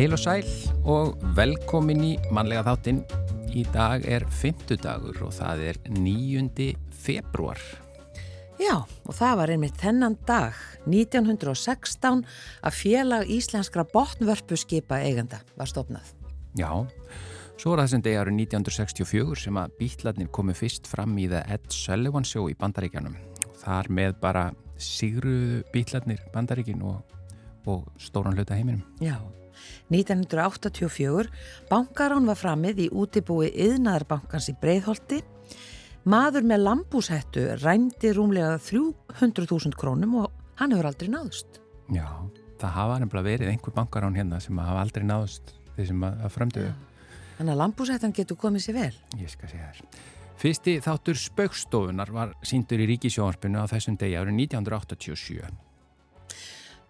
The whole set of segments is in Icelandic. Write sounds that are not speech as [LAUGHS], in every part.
Heil og sæl og velkomin í mannlega þáttinn. Í dag er fymtudagur og það er 9. februar. Já, og það var einmitt þennan dag, 1916, að félag íslenskra botnvörpuskipa eigenda var stopnað. Já, svo var þessum degi árið 1964 sem að býtlarnir komu fyrst fram í það Ed Sullivan Show í Bandaríkjanum. Þar með bara sigruðu býtlarnir Bandaríkin og, og stóran hluta heiminum. Já, 1984 bankarán var framið í útibúi Yðnaðarbankans í Breitholti. Maður með lambúshættu rændi rúmlega 300.000 krónum og hann hefur aldrei náðust. Já, það hafa nefnilega verið einhver bankarán hérna sem hafa aldrei náðust þeir sem að frömduðu. Þannig að lambúshættan getur komið sér vel. Ég skal segja þér. Fyrsti þáttur spaukstofunar var síndur í ríkisjónarspinu á þessum degi árið 1987.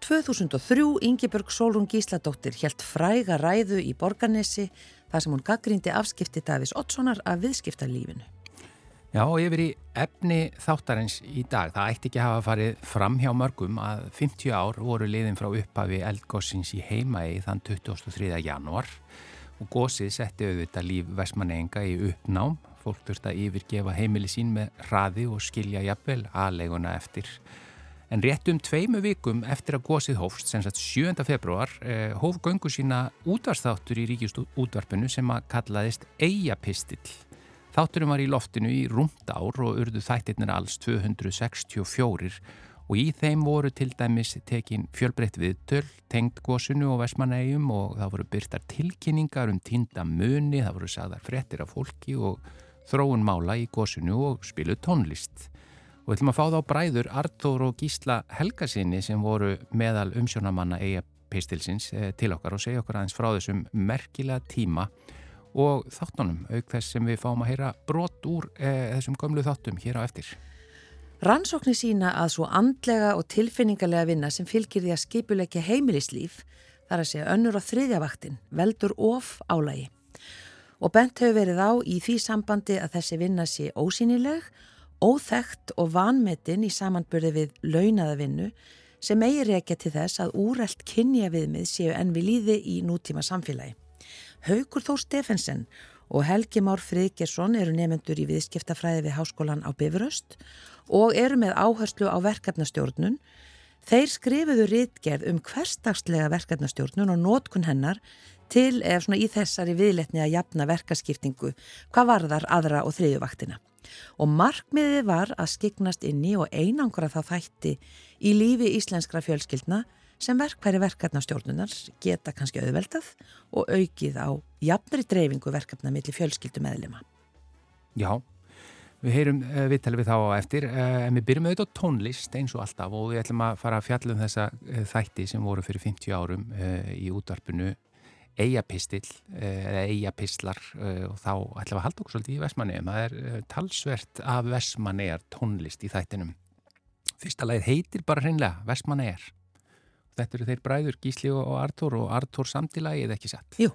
2003 Ingeborg Solrún Gísladóttir helt fræga ræðu í Borganesi þar sem hún gaggrindi afskipti Davís Ottssonar af viðskiptarlífinu. Já og yfir í efni þáttarins í dag. Það ætti ekki að hafa farið fram hjá mörgum að 50 ár voru liðin frá upphafi eldgossins í heimaði þann 23. januar og gósið setti auðvitað líf Vestmanenga í uppnám. Fólk þurft að yfirgefa heimili sín með hraði og skilja jafnvel aðleguna eftir En rétt um tveimu vikum eftir að gósið hófst, sem sagt 7. februar, eh, hóf göngu sína útvarstáttur í ríkjust útvarpinu sem að kallaðist Eiapistill. Þátturum var í loftinu í rúmt ár og urðu þættirnir alls 264 og í þeim voru til dæmis tekin fjölbreytt viðtöl, tengd gósinu og vesmanægjum og það voru byrtar tilkynningar um týnda muni, það voru sagðar frettir af fólki og þróun mála í gósinu og spilu tónlist. Og við ætlum að fá þá bræður Artur og Gísla Helgasinni sem voru meðal umsjónamanna eiga pistilsins eh, til okkar og segja okkar aðeins frá þessum merkilega tíma og þáttunum, auk þess sem við fáum að heyra brot úr eh, þessum gömlu þáttum hér á eftir. Rannsóknir sína að svo andlega og tilfinningarlega vinna sem fylgir því að skipulegja heimilislíf þar að segja önnur á þriðjavaktin veldur of álægi. Og bent hefur verið á í því sambandi að þessi vinna sé ósýnileg óþægt og vanmetin í samanburði við launaðavinnu sem eigir ekki til þess að úrelt kynja viðmið séu enn við líði í nútíma samfélagi. Haugur Þór Stefensen og Helgi Már Friðgersson eru nefnendur í viðskiptafræði við Háskólan á Bifröst og eru með áherslu á verkefnastjórnun. Þeir skrifuðu rítgerð um hverstagslega verkefnastjórnun og nótkun hennar til eða svona í þessari viðletni að jafna verkaskiptingu hvað varðar aðra og þriðjuvaktina og markmiðið var að skiknast inni og einangra það þætti í lífi íslenskra fjölskyldna sem verkværi verkefnastjórnunar geta kannski auðveldað og aukið á jafnri dreifingu verkefna millir fjölskyldu meðlema. Já, við heyrum uh, viðtalið við þá á eftir uh, en við byrjum auðvitað tónlist eins og alltaf og við ætlum að fara að fjalla um þessa uh, þætti sem voru fyrir 50 árum í útvarpinu eigapistill eh, eða eigapistlar eh, og þá ætlum við að halda okkur svolítið í Vesmanegum. Það er talsvert af Vesmanegar tónlist í þættinum. Fyrsta lagið heitir bara hreinlega Vesmanegar. Þetta eru þeir bræður Gísli og Artur og Artur samtilagið ekki satt. Jú.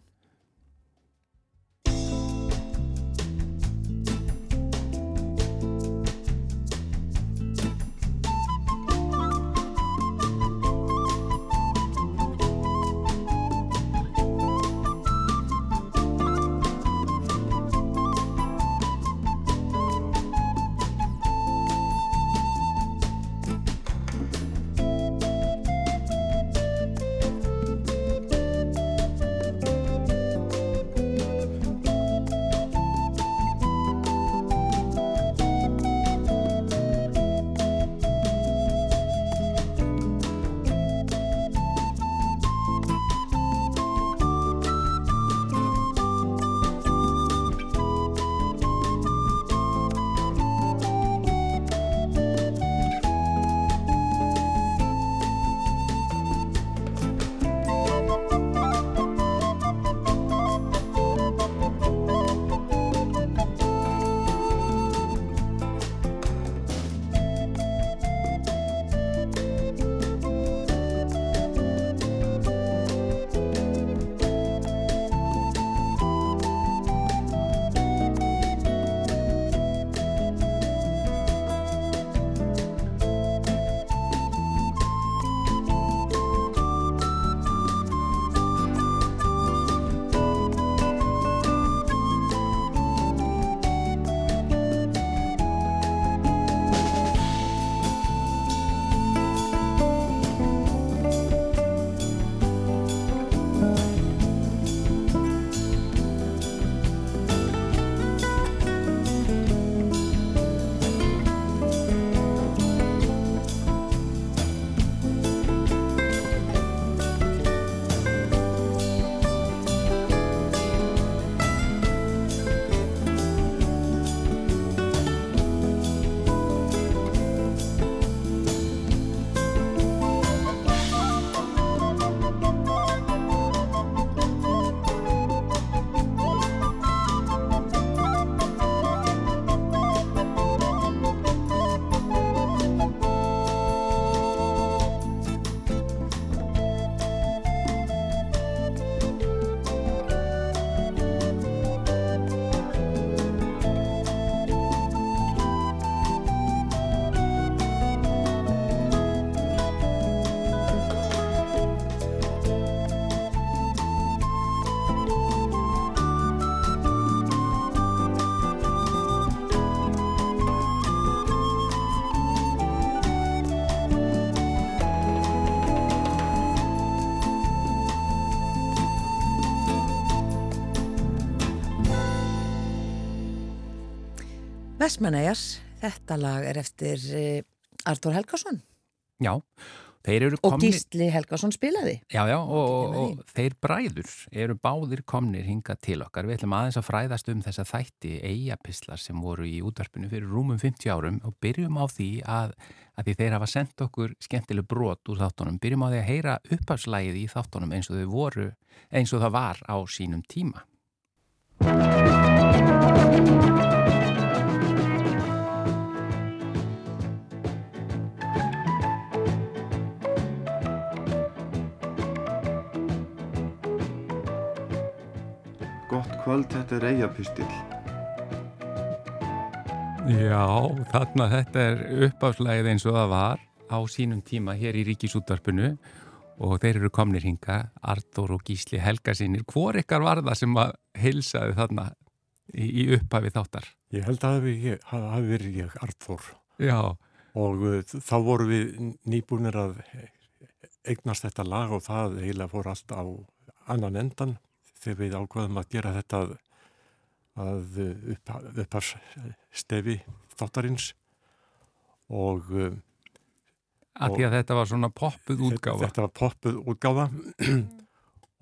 Vestmanæjar, þetta lag er eftir uh, Artur Helgason. Já, þeir eru komnir... Og Gísli Helgason spilaði. Já, já, og, og, og þeir bræður eru báðir komnir hinga til okkar. Við ætlum aðeins að fræðast um þessa þætti eigapislar sem voru í útvarpinu fyrir rúmum 50 árum og byrjum á því að, að því þeir hafa sendt okkur skemmtileg brot úr þáttunum. Byrjum á því að heyra uppafslægið í þáttunum eins og þau voru, eins og það var á sínum tíma. Kvöld, þetta er Eyjapistil. Já, þarna þetta er uppáfslægið eins og það var á sínum tíma hér í Ríkisúttarpinu og þeir eru komnir hinga, Artur og Gísli Helgarsinir. Hvor ykkar var það sem að heilsaði þarna í, í upphafi þáttar? Ég held að það hafi verið ég, Artur. Já. Og uh, þá voru við nýbúinir að eignast þetta lag og það heila fór allt á annan endan þegar við ákvaðum að gera þetta að, að upp, uppafstefi þáttarins og Af því að þetta var svona poppuð útgáfa. Þetta var poppuð útgáfa.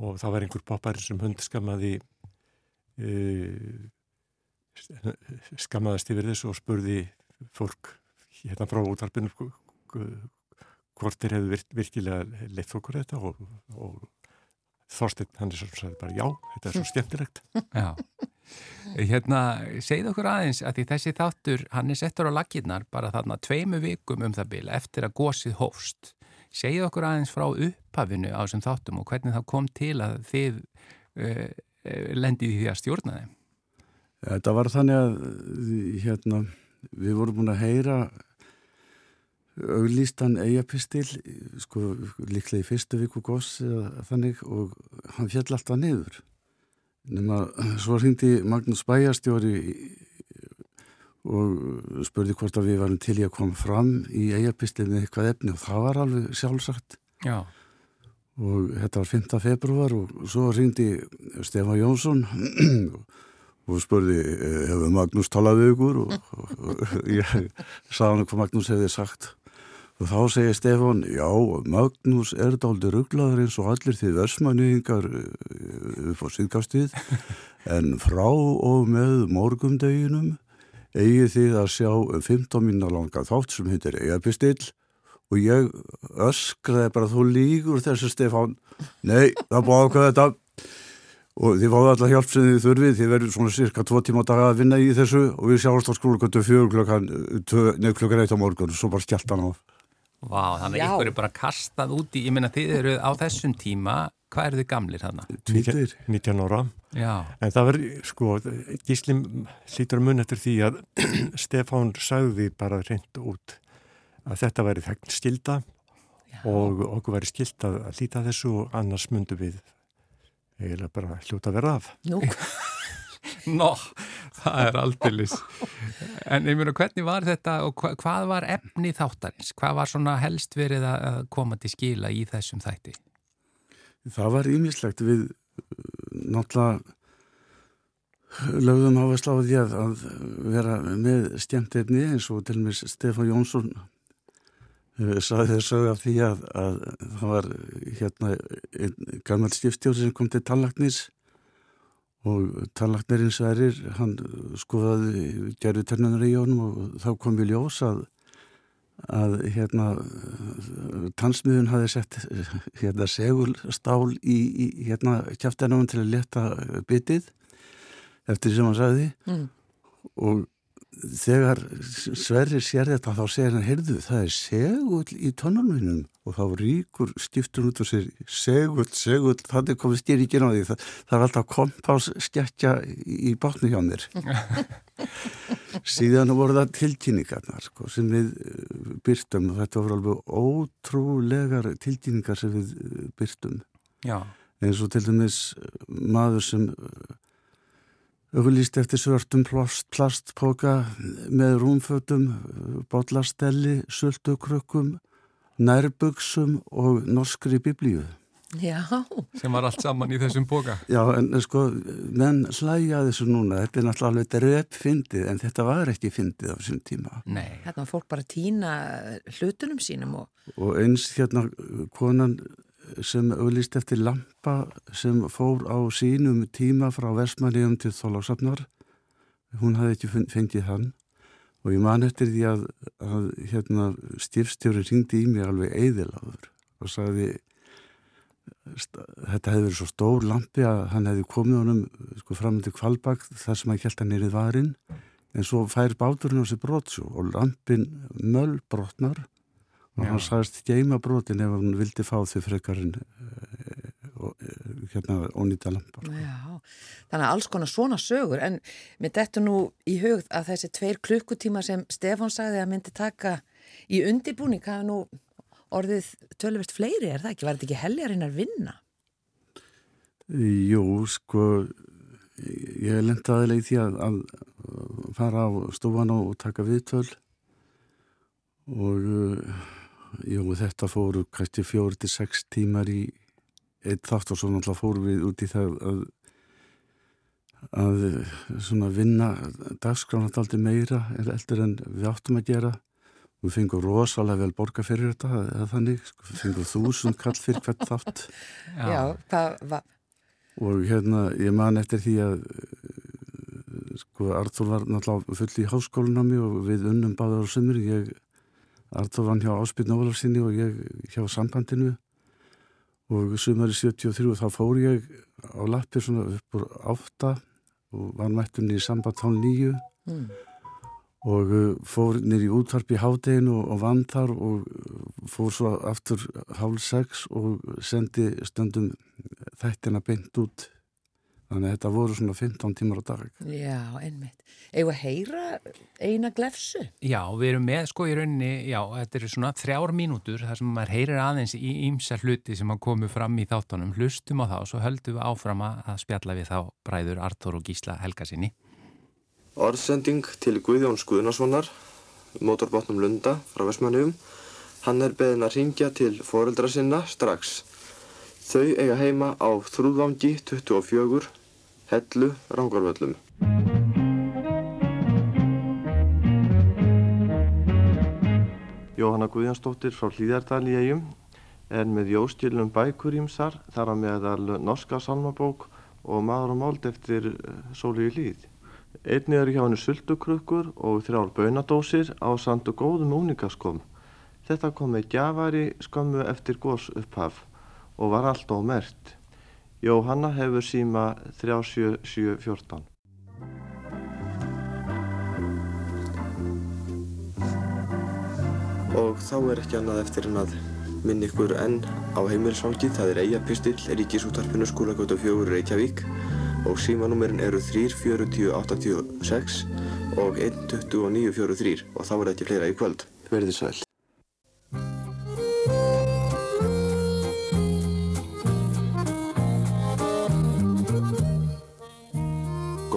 Og það var einhver poppar sem hundskammaði e, skammaðist yfir þessu og spurði fólk hérna frá útvarpinu hvort þeir hefðu virkilega leitt okkur þetta og, og Þorstein Hannesson sagði bara já, þetta er svo skemmtilegt. [LAUGHS] Já, hérna segð okkur aðeins að því þessi þáttur hann er settur á laginnar bara þarna tveimu vikum um það bila eftir að gósið hófst. Segð okkur aðeins frá upphafinu á þessum þáttum og hvernig það kom til að þið uh, lendið því að stjórna þeim? Þetta var þannig að hérna, við vorum búin að heyra auglýstan eigapistil sko líklega í fyrstu viku goss eða þannig og hann fjall alltaf niður nema svo hindi Magnús Bæjarstjóri og spurði hvort að við varum til í að koma fram í eigapistil með eitthvað efni og það var alveg sjálfsagt Já. og þetta var 5. februar og svo hindi Stefán Jónsson og spurði hefur Magnús talað við ykkur og, og, og ég sagði hann hvað Magnús hefði sagt Og þá segir Stefán, já, Magnús er dálta rugglaður eins og allir því versmanniðingar eh, upp á síðgastíð, [LAUGHS] en frá og með morgumdeginum eigi þið að sjá 15 minna langa þátt sem heitir Egapistill og ég öskraði bara, þú lígur þessu Stefán, nei, það búið ákveða þetta. Og þið fáðu alltaf hjálp sem þið þurfið, þið verður svona cirka tvo tíma daga að vinna í þessu. Og við sjáumst á skólu kvöldu fjögur klokkan, nefn klokkan eitt á morgun. Og svo bara skjált hann á. Vá, þannig að ykkur er bara kastað úti, ég minna þið eru á þessum tíma, hvað eru þið gamlir þarna? 19, 19 ára, Já. en það verður, sko, Gíslim lítur mun eftir því að [CLEARS THROAT] Stefán sagði bara reynd út að þetta væri þegn skilda Já. og okkur væri skild að líta þessu og annars myndu við eiginlega bara hljóta verða af. Nú. [LAUGHS] [LAUGHS] Nó, það er aldeilis. En ég myrna, hvernig var þetta og hva, hvað var efni þáttarins? Hvað var svona helst verið að koma til skila í þessum þætti? Það var ímislegt við náttúrulega lögðum á að sláði að, að vera með stjæmtefni eins og til og með Stefán Jónsson uh, saði þessu af því að, að það var hérna gammal stifstjóri sem kom til tallagnis og tannlagnerinn Sverrir hann skoðaði gerði tennunar í jónum og þá kom við ljós að, að hérna tannsmiðun hafi sett hérna segulstál í, í hérna kæftinum til að leta bitið eftir sem hann sagði mm. og þegar Sverrir sér þetta þá segir hann, heyrðu, það er segull í tónanvinnum og þá ríkur stiftur út og sér segull, segull, þannig komið styrikinn á því. Það, það er alltaf kompás skekja í bátnu hjá mér. [LAUGHS] Síðan voru það tilkynningarnar sko, sem við eh, byrtum og þetta voru alveg ótrúlegar tilkynningar sem við eh, byrtum Já. eins og til dæmis maður sem auðvist eftir svörtum plastpoka með rúmfötum, botlastelli, sultukrökkum, nærbuksum og norskri biblíu. Já. sem var allt saman í þessum boka. Já, en sko, menn hlæja þessu núna, þetta er náttúrulega alveg drepp fyndið, en þetta var ekki fyndið á þessum tíma. Nei. Hérna var fólk bara að týna hlutunum sínum og... Og eins hérna konan sem auðlist eftir lampa sem fór á sínum tíma frá Vestmanniðum til Þólagsafnar, hún hafði ekki fengið hann. Og ég man eftir því að, að hérna, stifstjóri ringdi í mig alveg eðilaður og sagði þetta hefði verið svo stór lampi að hann hefði komið honum sko fram til kvalbak þar sem hann held hann nýrið varinn en svo fær báturinn á sig brotsjó og lampin möll brotnar og Já. hann sagðist geima brotin ef hann vildi fá því frekarinn uh, hérna ónýta lampar Já, þannig að alls konar svona sögur en mér dettu nú í hugð að þessi tveir klukkutíma sem Stefán sagði að myndi taka í undibúning hafa nú orðið tölvist fleiri, er það ekki? Var þetta ekki heljarinn að vinna? Jú, sko ég lenda aðeins í því að, að fara á stofan og taka viðtöl og jú, þetta fóru kannski fjóri til sex tímar í eitt þátt og svo náttúrulega fóru við út í það að að svona vinna dagskrána alltaf meira eldur en við áttum að gera Við fengum rosalega vel borga fyrir þetta, eða þannig, sko, við fengum þúsund kall fyrir hvert þátt. Já, hvað var? Og hérna, ég man eftir því að, sko, Artur var náttúrulega full í háskólunámi og við unnum báðar á sömur. Ég, Artur var hjá Áspiln Ólarsinni og ég hjá sambandinu og sömur í 73 þá fór ég á lappir svona upp úr átta og var mættunni í samband tón nýju. Mm og uh, fór nýri útvarp í hádeginu og, og vann þar og uh, fór svo aftur hálf sex og sendi stundum þættina beint út þannig að þetta voru svona 15 tímar á dag Já, einmitt. Eða heyra eina glefsu? Já, við erum með sko í rauninni, já, þetta eru svona þrjár mínútur þar sem maður heyrir aðeins í ímsa hluti sem að komu fram í þáttunum hlustum á þá og svo höldum við áfram að spjalla við þá bræður Artur og Gísla Helgasinni Orðsending til Guðjón Skuðnarssonar, mótorbátnum Lunda frá Vestmannum. Hann er beðin að ringja til foreldra sinna strax. Þau eiga heima á Þrúðvangi 24, Hellu, Rangárvöllum. Jóhanna Guðjónsdóttir frá Hlýðardal í eigum er með jóstjölum bækurímsar þar að meðal norska salmabók og maður og máld eftir Sóli í Hlýð. Einnig eru hjá henni sultukrukkur og þrjár bönadósir á sandu góðum úningaskom. Þetta kom með gjafari skömmu eftir gós upphaf og var allt ómert. Jóhanna hefur síma 37714. Og þá er ekki annað eftir en að minn ykkur enn á heimilsálgi, það er Eyjapistill, Ríkisútarpinu skólagötu fjögur Reykjavík og símanúmerin eru 34086 og 12943 og þá er ekki fleira í kvöld. Verðið sæl.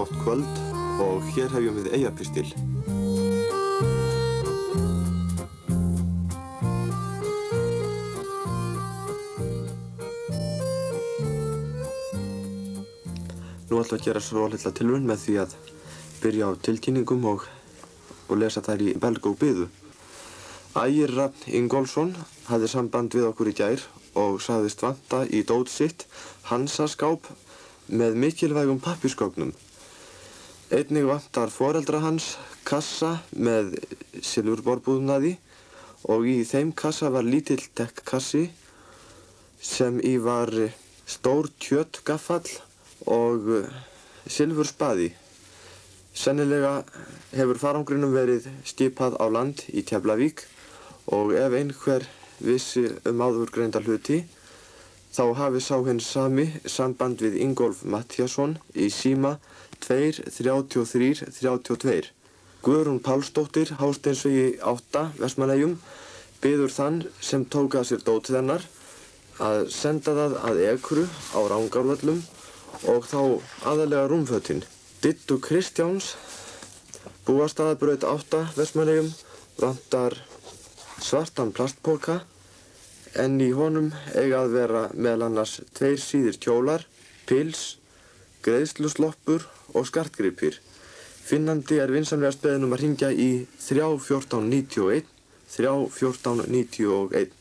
Gott kvöld og hér hefjum við Eyjapistil. Nú við að gera svo litla tilvun með því að byrja á tilkynningum og, og lesa þær í belg og byðu. Ægir Raffn Ingólfsson hafði samband við okkur í gær og saðist vanta í dót sitt hansaskáp með mikilvægum pappirskóknum. Einnig vantar foreldra hans kassa með silfurborbúðnaði og í þeim kassa var lítill dekkkassi sem í var stór kjöttgaffall og eh, Silfur Spaði. Sennilega hefur farangrinum verið skipað á land í Tjaflavík og ef einhver vissi um áðurgreinda hluti þá hafi sá hins sami samband við Ingólf Mattiasson í síma 2-33-32. Guðrún Pálsdóttir, Hásteinsvegi 8, Vestmanægjum, byður þann sem tóka sér dót þennar að senda það að ekru á Rángarvöllum og þá aðalega rúmfötinn. Dittu Kristjáns, búastaðabraut 8 Vestmannegum, vantar svartan plastpoka, en í honum eiga að vera meðal annars tveir síðir kjólar, pils, greiðslusloppur og skartgripir. Finnandi er vinsamlega speðinum að ringja í 31491, 31491.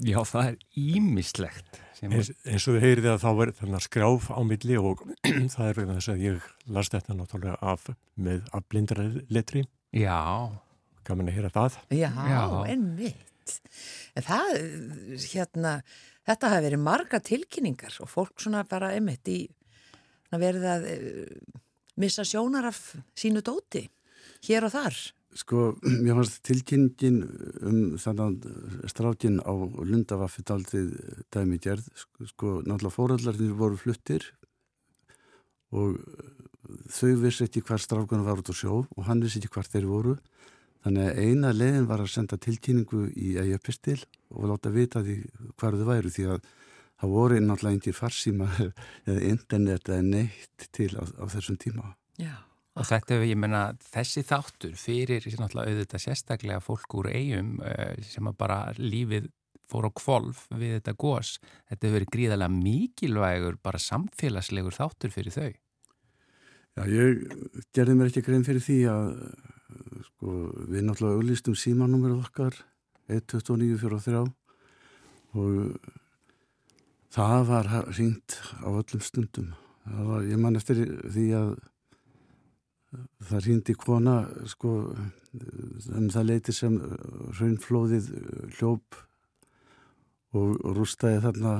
Já, það er ímislegt. Eins, eins og þið heyrið að þá er þarna skráf á milli og [CLEARS THROAT] það er vegna þess að ég las þetta náttúrulega af með af blindraletri. Já. Gaman að heyra það. Já, Já. ennvitt. En það, hérna, þetta hafi verið marga tilkynningar og fólk svona bara emitt í að verið að uh, missa sjónar af sínu dóti hér og þar. Sko, mér fannst tilkynningin um þannig strákin á Lundavaffi daldið dæmi gerð. Sko, náttúrulega fórallarnir voru fluttir og þau vissi ekki hver strákunum var út á sjó og hann vissi ekki hver þeir voru. Þannig að eina leiðin var að senda tilkynningu í ægjapistil og láta vita því hver þau væru því að það voru náttúrulega engir farsíma [LAUGHS] eða internet eða neitt til á, á þessum tíma. Já. Og þetta ég menna, þessi þáttur fyrir náttúrulega auðvitað sérstaklega fólk úr eigum sem að bara lífið fór á kvolf við þetta gós. Þetta hefur verið gríðarlega mikilvægur, bara samfélagslegur þáttur fyrir þau. Já, ég gerði mér ekki grein fyrir því að sko, við náttúrulega auðlistum símanúmerið okkar 12943 og það var hringt á öllum stundum. Var, ég man eftir því að það rýndi kona sko um það leiti sem raunflóðið hljóp og, rústaði þarna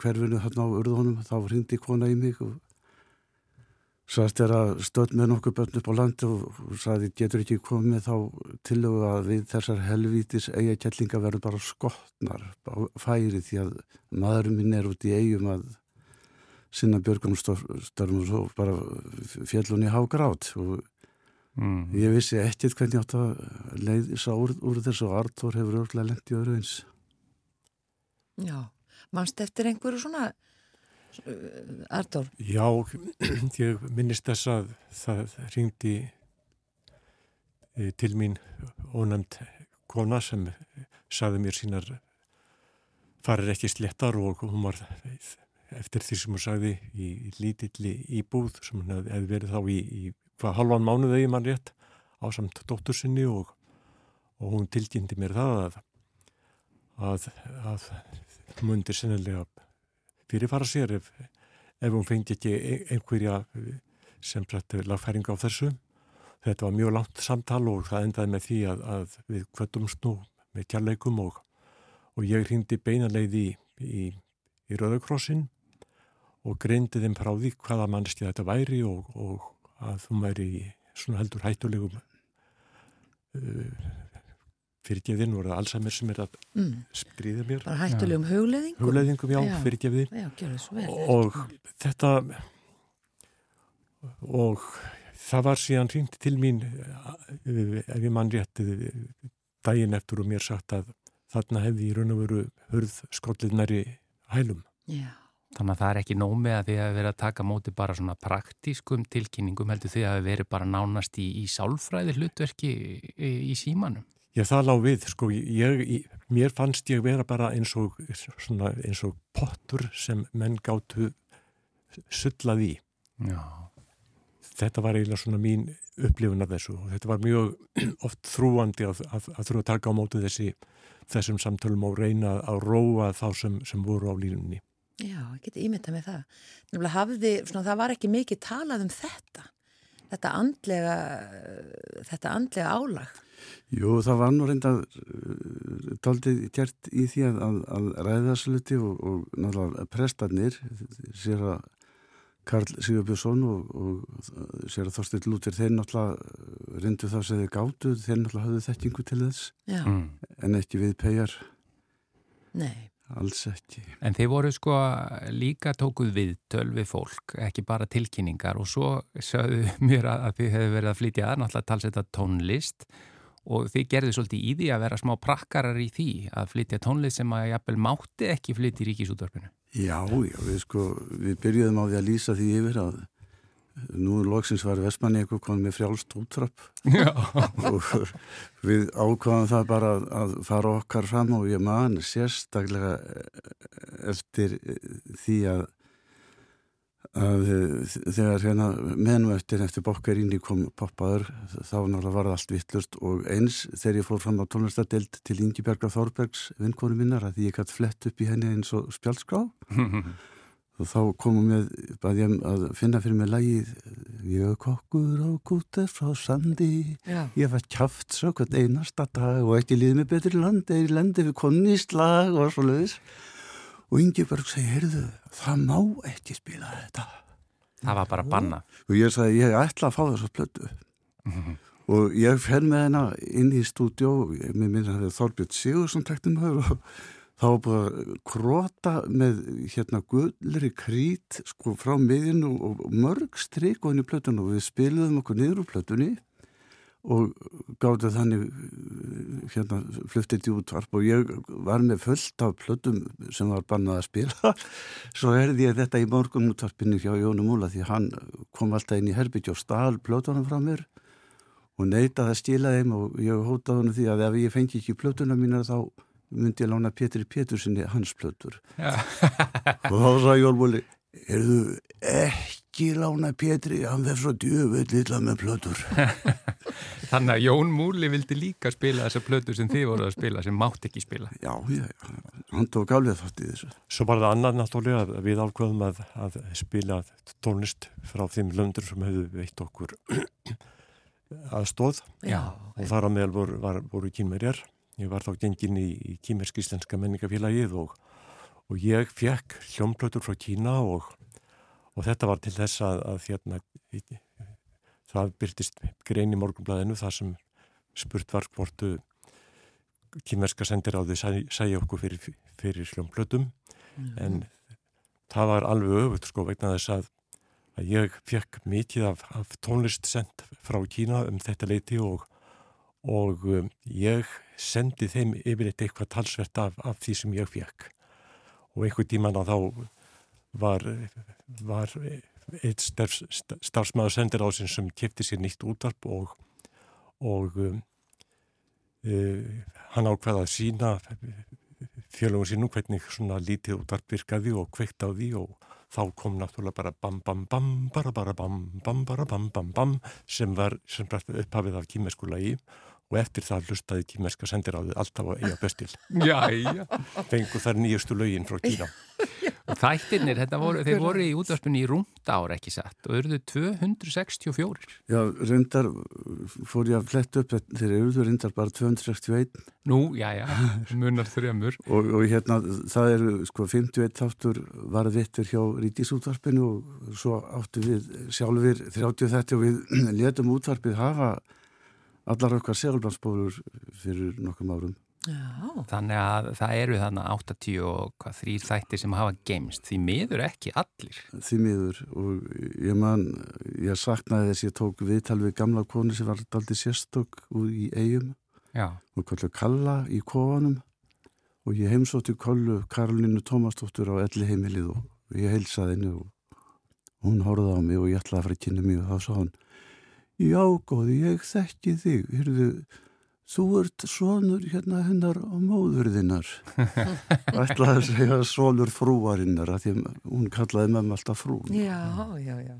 hverfinu þarna á urðunum þá rýndi kona í mig og Sæst er að stöld með nokkuð börn upp á landi og, sæði getur ekki komið þá til og að við þessar helvítis eigakjallinga verður bara skotnar á færi því að maðurinn minn er út í eigum að sinna björgunumstörnum og svo bara fjallun í hágrátt og mm. ég vissi ekkert hvernig ég átt að leiðisa úr, úr þessu og Artur hefur örglega lengt í öru eins. Já, mannst eftir einhverju svona Artur? Já, ég minnist þess að það ringdi til mín ónæmt kona sem saði mér sínar farir ekki slettar og hún var eftir því sem hún sagði í lítilli íbúð sem hún hefði verið þá í, í halvan mánuði eða mann rétt á samt dóttur sinni og, og hún tilkynnti mér það að að, að mundir sennilega fyrirfara sér ef, ef hún fengi ekki einhverja sem sætti lagfæring á þessu. Þetta var mjög langt samtal og það endaði með því að, að við kvötumst nú með kjærleikum og, og ég hindi beinanleið í, í, í Rauðakrossin og greindi þeim frá því hvaða mannski þetta væri og, og að þú væri í svona heldur hættulegum uh, fyrirgeðin voru Alzheimer sem er að mm. stríða mér. Bara hættulegum hugleðingum hugleðingum, já, já. fyrirgeðin og þetta og það var síðan hringt til mín ef ég mann rétti daginn eftir og mér sagt að þarna hefði í raun og veru hörð skolliðnari hælum. Já. Þannig að það er ekki nómið að því að vera að taka móti bara svona praktískum tilkynningum heldur því að vera bara nánast í, í sálfræði hlutverki í, í símanum. Já, það lág við, sko, ég, mér fannst ég vera bara eins og, svona, eins og pottur sem menn gáttu sullað í. Já. Þetta var eiginlega svona mín upplifun af þessu og þetta var mjög [CLEARS THROAT] oft þrúandi að, að, að þurfa að taka á mótu þessi, þessum samtölum og reyna að róa þá sem, sem voru á línunni. Já, ég geti ímyndað með það. Nefnilega hafði, svona, það var ekki mikið talað um þetta, þetta andlega, þetta andlega álag. Jú, það var nú reynda taldið gert í því að, að, að ræðarsluti og, og náttúrulega prestarnir, sér að Karl Sigurbjörnsson og, og sér að Þorstil Lútir, þeir náttúrulega reyndu það sem þeir gáttu, þeir náttúrulega hafðu þekkingu til þess, mm. en ekki við pegar. Nei. Alls ekki. En þeir voru sko líka tókuð viðtöl við fólk, ekki bara tilkynningar og svo sögðu [LAUGHS] mér að þið hefur verið að flytja að náttúrulega talsetta tónlist og þið gerðu svolítið í því að vera smá prakkarar í því að flytja tónlist sem að jafnvel mátti ekki flytja í ríkisútvarpinu. Já, já, við sko, við byrjuðum á því að lýsa því yfir að nú loksins var Vestmanni eitthvað komið með frjálst útrapp og við ákvaðum það bara að fara okkar fram og ég man sérstaklega eftir því að, að þegar hérna menum eftir bokkarinni kom poppaður þá náttúrulega var það allt vittlust og eins þegar ég fór fram á tónlistadelt til Ingi Berga Þorbergs vinkonu minnar að ég gæti flett upp í henni eins og spjálskrá [LAUGHS] og þá komum við að finna fyrir mig lægið ég kokkur á gútið frá sandi Já. ég var kjáft svo hvern einasta dag og ekki líðið mig betri landi eða í landi við konni í slag og svo leiðis og Ingeborg segi, heyrðu, það má ekki spila þetta það var bara banna og ég sagði, ég ætla að fá þessu plötu mm -hmm. og ég fer með hennar inn í stúdjó mér minna að það er Þorbjörn Sigursson teknum og þá var búin að krota með hérna gullri krít sko frá miðinu og mörg stryk og henni plötun og við spiliðum okkur niður úr plötunni og gáttu þannig hérna fluttið í útvarp. Og ég var með fullt af plötum sem var bannað að spila. [LAUGHS] Svo erði ég þetta í morgun útvarpinni hjá Jónu Múla því hann kom alltaf inn í herbyggj og stál plötunum frá mér og neytaði að stila þeim og ég hótaði hann því að ef ég fengi ekki plötuna mínar þá myndi ég lána Pétri Pétursinni hans plötur. Og þá sagði Jólbóli er þú ekki lána Pétri hann verður svo djöfull illa með plötur. [LAUGHS] Þannig að Jón Múli vildi líka spila þessar plötur sem þið voruð að spila sem mátt ekki spila. Já, já, hann tók alveg þátt í þessu. Svo var það annar náttúrulega að við ákveðum að, að spila tónlist frá þeim löndur sem hefðu veitt okkur [CLEARS THROAT] aðstóð og þar á meðal voru, voru kynmerjar Ég var þá gengin í, í Kímersk-Íslenska menningafélagið og, og ég fekk hljómblötur frá Kína og, og þetta var til þess að, að þérna, það byrtist grein í morgunblæðinu þar sem spurt var hvortu Kímerska sendiráði sæja okkur fyrir, fyrir hljómblötum mm. en það var alveg öfut sko vegna þess að, að ég fekk mikið af, af tónlist sendt frá Kína um þetta leiti og og um, ég sendi þeim yfirleitt eitthvað talsvert af, af því sem ég fekk og einhver tíman á þá var, var eitt starfsmæður sendir á sin sem kipti sér nýtt útvarp og, og um, uh, hann ákveða að sína fjölugum sínum hvernig svona lítið útvarp virkaði og kveikt á því og þá kom náttúrulega bara bam bam bam bara bara bam bam bara bam bam bam sem var sem upphafið af kýmeskulagi og eftir það hlustaði tímerska sendiráðið alltaf að eiga bestil. Já, já. Fengu þar nýjustu lögin frá Kína. og [LAUGHS] þættirnir, voru, þeir voru í útvarpunni í rúmta ára ekki satt og eruðu 264. Já, reyndar fór ég að fletta upp, þeir eruðu reyndar bara 261. Nú, já, já, munar þrjumur. [LAUGHS] og, og hérna, það eru sko 51 þáttur varð vittur hjá rítisútvarpinu og svo áttu við sjálfur 30 þetta og við [CLEARS THROAT] letum útvarpið hafa allar okkar segulbansbólur fyrir nokkum árum. Já. Þannig að það eru þannig 80 og þrýr þættir sem hafa geimst. Því miður ekki allir. Því miður og ég man, ég saknaði þess að ég tók viðtal við gamla koni sem var aldrei sérstokk úr í eigum og kallu Kalla í kofanum og ég heimsótti kollu Karolínu Tómasdóttur á elli heimilið og ég heilsaði henni og hún horfði á mig og ég ætlaði að fara að kynna mig og þá sá hann Já, góði, ég þekki þig, hyrðu, þú ert sonur hérna hennar á móðurðinnar. [LAUGHS] Ætlaði að segja sonur frúarinnar, af því að hún kallaði með mig alltaf frú. Já, já, já.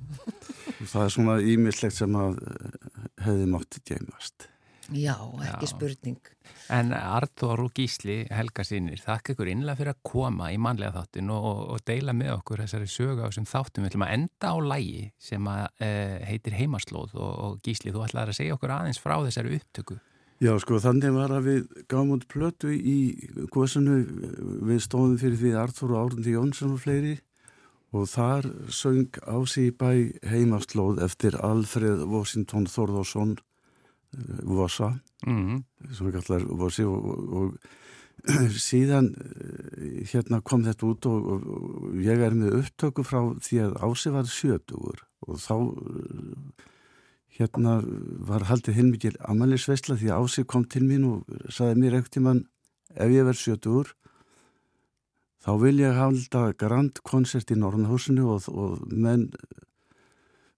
Það er svona ímislegt sem að eh, hefði mátti geimast. Já, ekki Já. spurning. En Artur og Gísli Helga sínir, þakka ykkur innlega fyrir að koma í manlega þáttin og, og deila með okkur þessari sögu á þessum þáttum. Við ætlum að enda á lægi sem að, e, heitir Heimaslóð og, og Gísli, þú ætlaði að segja okkur aðeins frá þessari upptöku. Já, sko, þannig var að við gáum út plötu í góðsunu, við stóðum fyrir því Artur og Árandi Jónsson og fleiri og þar söng ási bæ Heimaslóð eftir Alfred Washington Þorðarsson Vosa mm -hmm. Vosi og, og, og [CLEARS THROAT] síðan eh, hérna kom þetta út og, og ég er með upptöku frá því að Ási var sjötugur og þá eh, hérna var haldið hinn mikil amalisveisla því að Ási kom til mín og saði mér ekkert í mann ef ég verð sjötugur þá vil ég halda grand koncert í Norrnahúsinu og menn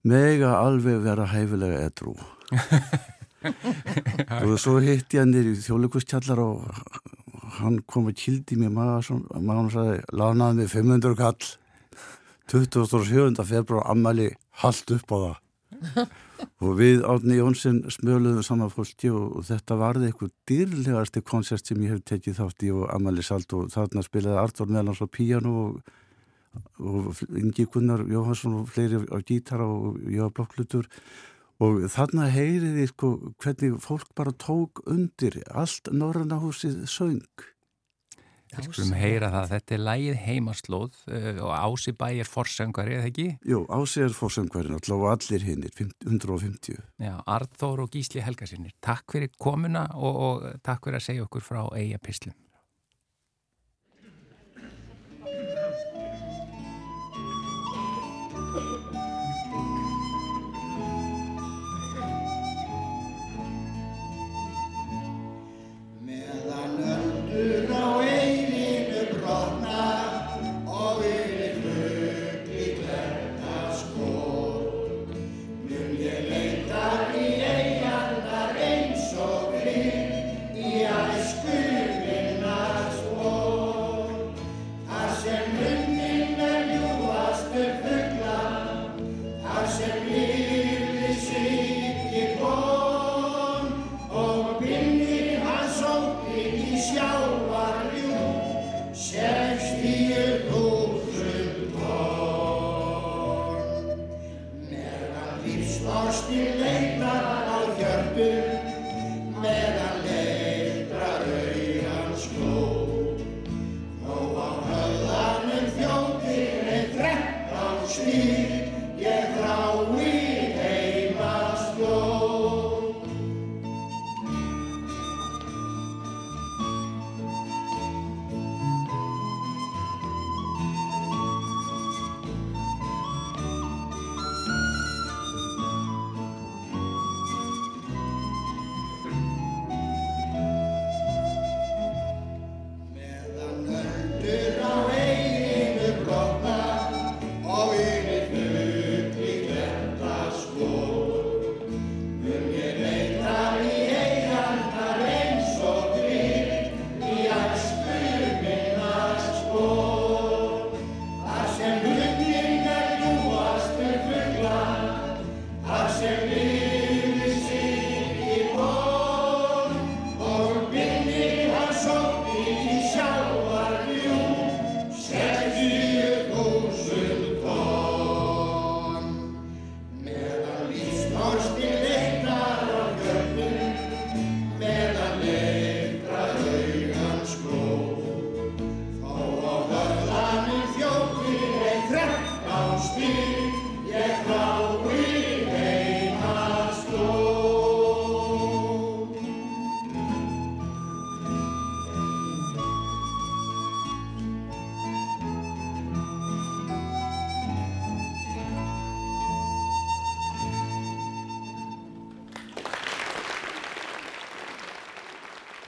mega alveg vera hæfilega edru [LAUGHS] og svo hitt ég hann í þjólikustjallar og hann kom að kildi mér maður og sagði, lánaði mig 500 kall 27. februar ammali haldt upp á það og við átni Jónsson smöluðum saman fólki og, og þetta varði eitthvað dýrlegasti koncert sem ég hef tekið þátt í og ammali salt og þarna spilaði Artur Mellans á píjanu og, og Ingi Gunnar Jóhansson og fleiri á gítara og á blokklutur og þarna heyriði sko hvernig fólk bara tók undir allt Norrannahúsið söng. Við skulum heyra það, þetta er lægið heimaslóð uh, og Ási Bæ er forsöngari, eða ekki? Jú, Ási er forsöngari og allir hinnir, 150 Já, Arþór og Gísli Helgarsinnir Takk fyrir komuna og, og takk fyrir að segja okkur frá Eija Pislum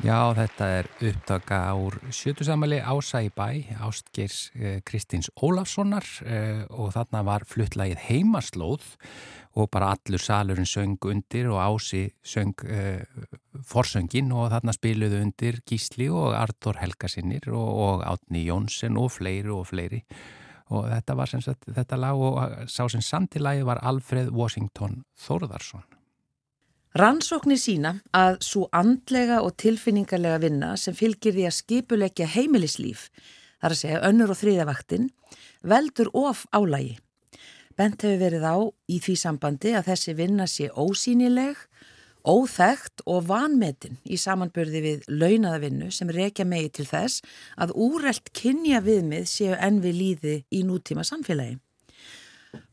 Já, þetta er upptaka úr sjötusamali Ása í bæ, Ástgeirs eh, Kristins Ólafssonar eh, og þarna var fluttlægið heimaslóð og bara allur salurinn söng undir og Ási söng eh, forsöngin og þarna spiluðu undir Gísli og Artur Helgasinnir og, og Átni Jónsson og fleiri og fleiri og þetta var sem sagt þetta lag og sá sem samtilagi var Alfred Washington Þórðarsson. Rannsóknir sína að svo andlega og tilfinningarlega vinna sem fylgir því að skipuleggja heimilislíf, þar að segja önnur og þriðavaktin, veldur of álægi. Bent hefur verið á í því sambandi að þessi vinna sé ósýnileg, óþægt og vanmetin í samanbörði við launaðavinnu sem rekja megi til þess að úrelt kynja viðmið séu enn við líði í nútíma samfélagi.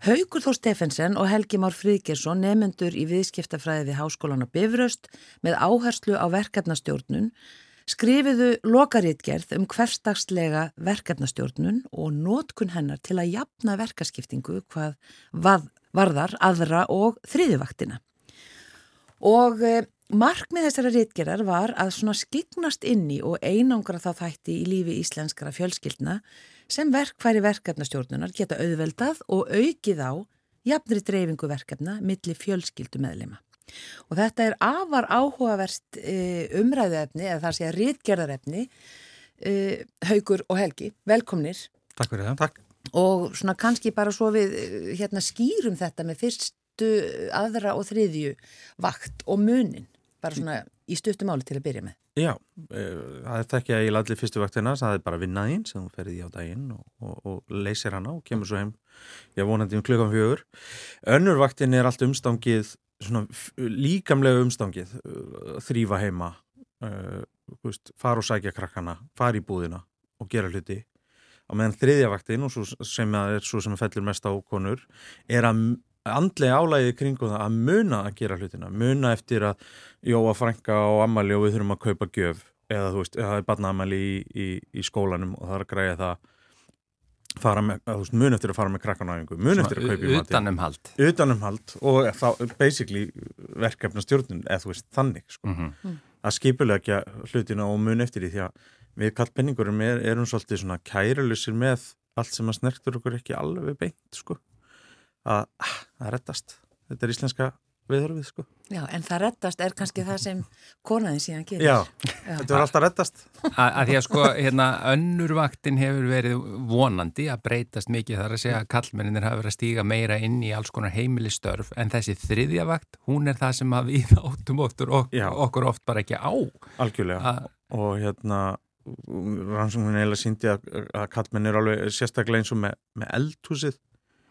Haugur Þór Steffensen og Helgi Már Fríðgjersson nefnendur í viðskiptafræði við Háskólan og Bifröst með áherslu á verkefnastjórnun skrifiðu lokaritgerð um hverstagslega verkefnastjórnun og nótkun hennar til að jafna verkaskiptingu hvað varðar aðra og þriðivaktina. Og eh, markmið þessara ritgerðar var að svona skiknast inni og einangra þá þætti í lífi íslenskara fjölskyldna sem verkfæri verkefnastjórnunar geta auðveldað og aukið á jafnri dreifingu verkefna milli fjölskyldu meðlema. Og þetta er afar áhugavert e, umræðuefni, eða það sé að rítgerðarefni, e, Haugur og Helgi, velkomnir. Takk fyrir það. Takk. Og svona kannski bara svo við e, hérna, skýrum þetta með fyrstu, aðra og þriðju vakt og munin, bara svona í stuttumáli til að byrja með. Já, það er að ég lalli fyrstu vaktina, það er bara vinnaðinn sem þú ferði í á daginn og, og, og leysir hana og kemur svo heim, ég vonandi um klukkan fjögur. Önnur vaktin er allt umstangið svona líkamlega umstangið uh, þrýfa heima uh, fara og sækja krakkana fara í búðina og gera hluti og meðan þriðjavaktinn og sem er svo sem fellir mest á konur er að andlega álægið kringum það að muna að gera hlutina muna eftir að jóa frænka og ammali og við þurfum að kaupa gjöf eða þú veist, það er barna ammali í, í, í skólanum og það er að græja það fara með, þú veist, mun eftir að fara með krakkanæfingu, mun eftir að kaupa í mati utanumhald utanumhald og þá basically verkefna stjórnun eða þú veist, þannig sko. mm -hmm. að skipulegja hlutina og mun eftir því því að við kallpenningurum er, erum svolítið svona kærulusir með allt sem að snertur okkur ekki alveg beint sko. Að það rettast þetta er íslenska viðhörfið sko. Já, en það rettast er kannski það sem konaðin síðan gerir. Já, Já. þetta er alltaf rettast. Að því að sko, hérna, önnurvaktin hefur verið vonandi að breytast mikið þar að segja að kallmenninir hafa verið að stíga meira inn í alls konar heimilistörf en þessi þriðja vakt, hún er það sem að við [LAUGHS] áttum okkur, okkur, oft bara ekki á. Algjörlega. A og hérna, rannsóknin eiginlega síndi að, að kallmennir alveg sérstaklega eins og með, með eldhúsið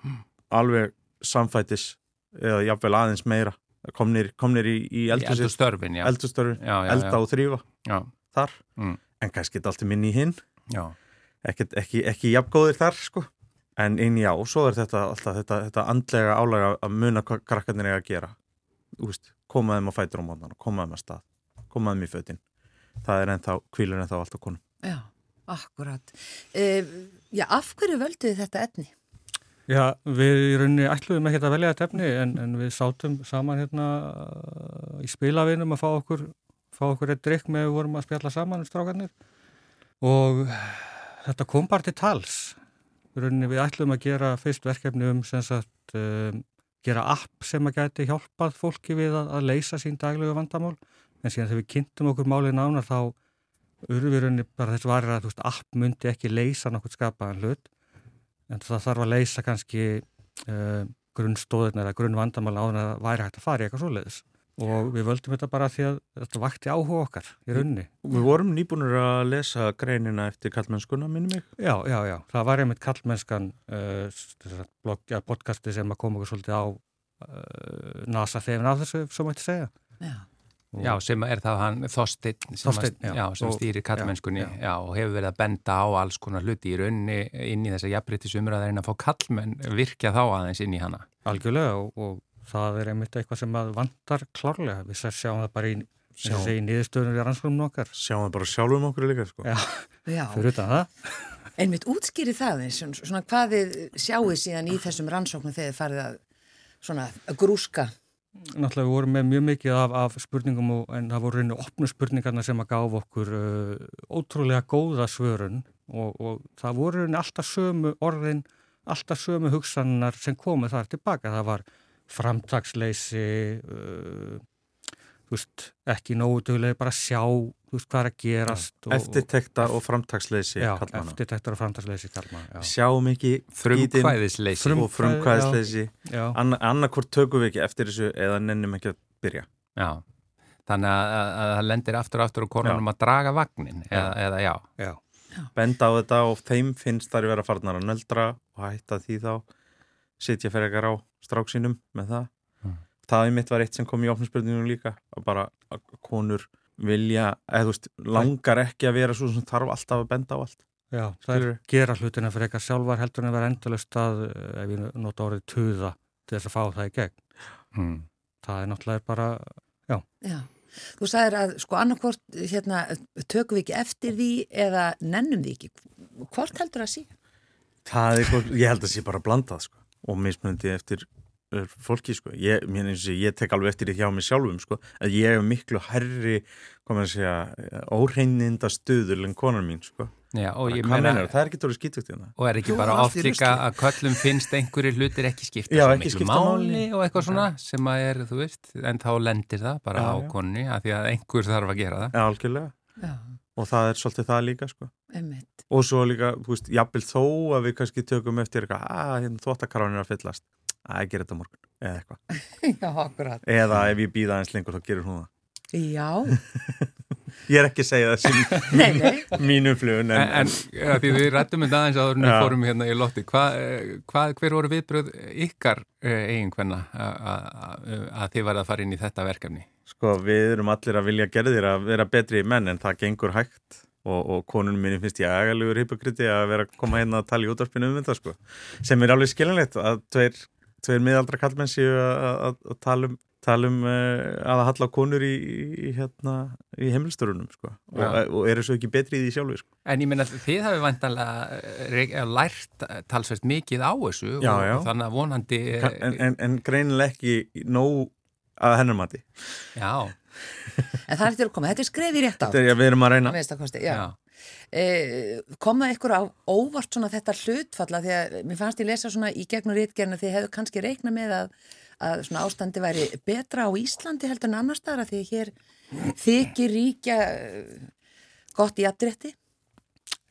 hmm. Alveg samfætis eða jáfnveil aðeins meira. Komnir, komnir í, í eldustörfin eldustörfin, elda og þrýfa þar, mm. en kannski geta alltaf minni í hinn. Ekki, ekki, ekki jafngóðir þar sko. En inn já, og svo er þetta alltaf þetta, þetta andlega álega að muna hvað krakkarnir er að gera. Úst, komaðum á fætur á mótnan, komaðum að stað komaðum í fötinn það er ennþá, kvílur ennþá allt á konum Já, akkurat. Uh, Já, af hverju völdu þið þetta etni? Já, við í rauninni ætluðum ekki að velja þetta efni en, en við sátum saman hérna í spilavinum að fá okkur, fá okkur eitt drikk með við vorum að spjalla saman um strákarnir. Og þetta kom bara til tals. Í rauninni við ætluðum að gera fyrst verkefni um sem sagt um, gera app sem að geti hjálpað fólki við að, að leysa sín daglegu vandamál. En síðan þegar við kynntum okkur málið nána þá rauninni bara þess varir að veist, app myndi ekki leysa nokkur skapaðan hlut en það þarf að leysa kannski uh, grunnstóðin eða grunnvandamál á þannig að væri hægt að fara í eitthvað svoleiðis og við völdum þetta bara því að þetta vakti áhuga okkar í raunni. Við vorum nýbúinur að lesa greinina eftir kallmennskuna, minnum ég? Já, já, já. Það var einmitt kallmennskan uh, blogg, ja, podcasti sem kom okkur svolítið á uh, nasa þefin af þessu, svo mætti segja. Já. Já, sem er það hann Þorstein sem, sem stýrir kallmennskunni já, já. og hefur verið að benda á alls konar hluti í raunni inn í þessa jafnbryttisumröðarinn að fá kallmenn virkja þá aðeins inn í hana. Algjörlega og, og það er einmitt eitthvað sem vandar klárlega. Við sjáum það bara í, í nýðustöðunum við rannskonum okkar. Sjáum það bara sjálfum okkur líka sko. Já, fyrir utan það. Einmitt útskýri það eins, svona hvað þið sjáu síðan í þessum rannsóknum þegar þið farið að, svona, að grúska Náttúrulega við vorum með mjög mikið af, af spurningum og, en það voru reynu opnu spurningarna sem að gáf okkur uh, ótrúlega góða svörun og, og það voru reynu alltaf sömu orðin, alltaf sömu hugsannar sem komið þar tilbaka. Það var framtagsleysi, uh, veist, ekki nógu duglega bara sjá veist, hvað er að gerast Eftirtekta og, og framtagsleysi Já, eftirtekta og framtagsleysi Sjáum ekki frumkvæðisleysi. Og frumkvæðisleysi. Anna, annarkort tökum við ekki eftir þessu eða nennum ekki að byrja. Já, þannig að það lendir aftur og aftur og konunum að draga vagnin eða, eða já. já. Benda á þetta og þeim finnst þar að vera farnar að nöldra og hætta því þá. Sitja fyrir ekkar á stráksínum með það. Það í mitt var eitt sem kom í ofnspurningunum líka að bara að konur vilja, eða þú veist, langar ekki að vera svo sem þarf alltaf að benda á allt Já, það er gera hlutina fyrir eitthvað sjálfar heldur en að vera endalust að ef ég nota orðið tuða til þess að fá það í gegn hmm. það er náttúrulega bara já. já, þú sagðir að sko annarkvort hérna, tökum við ekki eftir því eða nennum við ekki hvort heldur það að sé? Það er, ég held að sé bara blandað sko og mismundi eftir fólki sko, ég, ég tek alveg eftir því hjá mig sjálfum sko, að ég hef miklu herri, komið að segja óreininda stuður en konar mín sko. Já, meina, það er ekki tóri skýtugt hérna. Og er ekki Jú, bara oft líka að köllum finnst einhverju hlutir ekki skipta já, ekki skipta máli. og eitthvað svona sem að er, þú veist, en þá lendir það bara já, á konni að því að einhver þarf að gera það. Já, algjörlega. Og það er svolítið það líka sko. Og svo líka, þú veist, jafnvel þó að við kannski tökum eftir eitthvað að ah, hérna, þvóttakarvan er að fyllast að ég ger þetta morgun, eða eitthvað. [LAUGHS] Eða ef ég býða eins lengur þá gerur hún það. Já. [LAUGHS] Ég er ekki að segja það sem [LAUGHS] mínum flugun En, en, en því við rættum þetta aðeins áður en við fórum hérna í lotti. Hva, hva, hver voru viðbröð ykkar eh, eigin hvenna að þið var að fara inn í þetta verkefni? Sko við erum allir að vilja gerðir að vera betri menn en það gengur hægt. Og, og konunum minni finnst ég aðgælugur hypokriti að vera að koma hérna að tala í útvarpinu um þetta sko. Sem er alveg skiljanlegt að tveir, tveir miðaldra kallmenn séu að tala um tala um uh, að halla konur í, í, hérna, í heimilstörunum sko. og, og eru svo ekki betri í því sjálfu sko. En ég minna að þið hafi vantanlega eh, lært talsvægt mikið á þessu já, og, já. og þannig að vonandi En, en, en greinileg ekki nóg að hennum mati. Já. En það er til að koma, þetta er skrefið rétt á Þetta er, já, við erum að reyna. Kosti, eh, Kom það ykkur á óvart svona þetta hlutfalla því að mér fannst ég lesa svona í gegnum rítgerna því hefðu kannski reikna með að að svona ástandi væri betra á Íslandi heldur en annar staðar því hér þykir ríkja eh, gott í aðdrétti?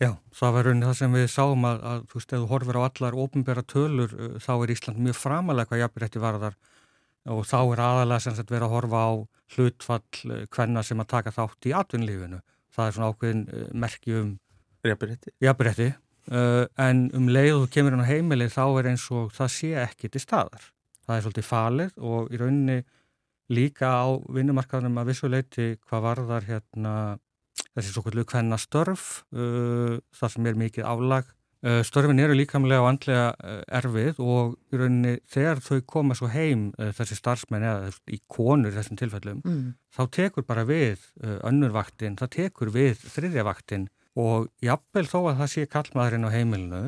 Já, það var raunin það sem við sáum að, að þú veist, ef þú horfir á allar ofnbæra tölur eh, þá er Ísland mjög framalega hvað jafnrétti varðar og þá er aðalega sem sagt verið að horfa á hlutfall hvenna sem að taka þátt í atvinnlífinu. Það er svona ákveðin merki um jafnrétti. Uh, en um leið og þú kemur inn á heimilið þá er eins og það sé ekki til staðar það er svolítið falið og í rauninni líka á vinnumarkaðunum að vissuleiti hvað varðar hérna þessi svo kvöldu hvenna störf uh, þar sem er mikið álag störfin eru líkamlega og andlega uh, erfið og í rauninni þegar þau koma svo heim uh, þessi starfsmenn eða í konur þessum tilfellum mm. þá tekur bara við önnurvaktin, það tekur við þriðjavaktin og jafnvel þó að það sé kallmaðurinn á heimilinu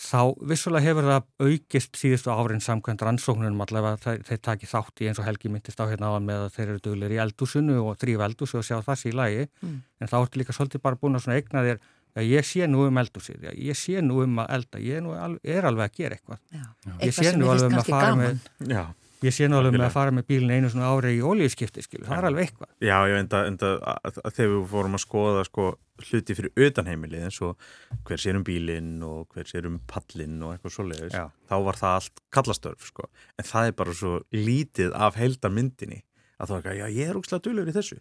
þá vissulega hefur það aukist síðustu árin samkvæmt rannsóknunum allavega þeir, þeir taki þátt í eins og Helgi myndist á hérna áðan með að þeir eru duglir í eldúsinu og þrýfa eldúsi og sjá það sér í lagi mm. en þá ertu líka svolítið bara búin að egna þér ég sé nú um eldúsið, ég sé nú um að elda, ég er, er alveg að gera eitthvað. Já. Ég sé nú alveg um að fara gaman. með... Já. Ég sé nú alveg með að fara með bílinn einu svona ári í ólíuskipti, skilu, það er alveg eitthvað. Já, já, enda, enda að, að þegar við fórum að skoða sko, hluti fyrir utanheimilið eins og hver sér um bílinn og hver sér um pallinn og eitthvað svoleiðis, þá var það allt kallastörf, sko. En það er bara svo lítið af heildarmyndinni að það er ekki, já, ég er úrslega dölur í þessu.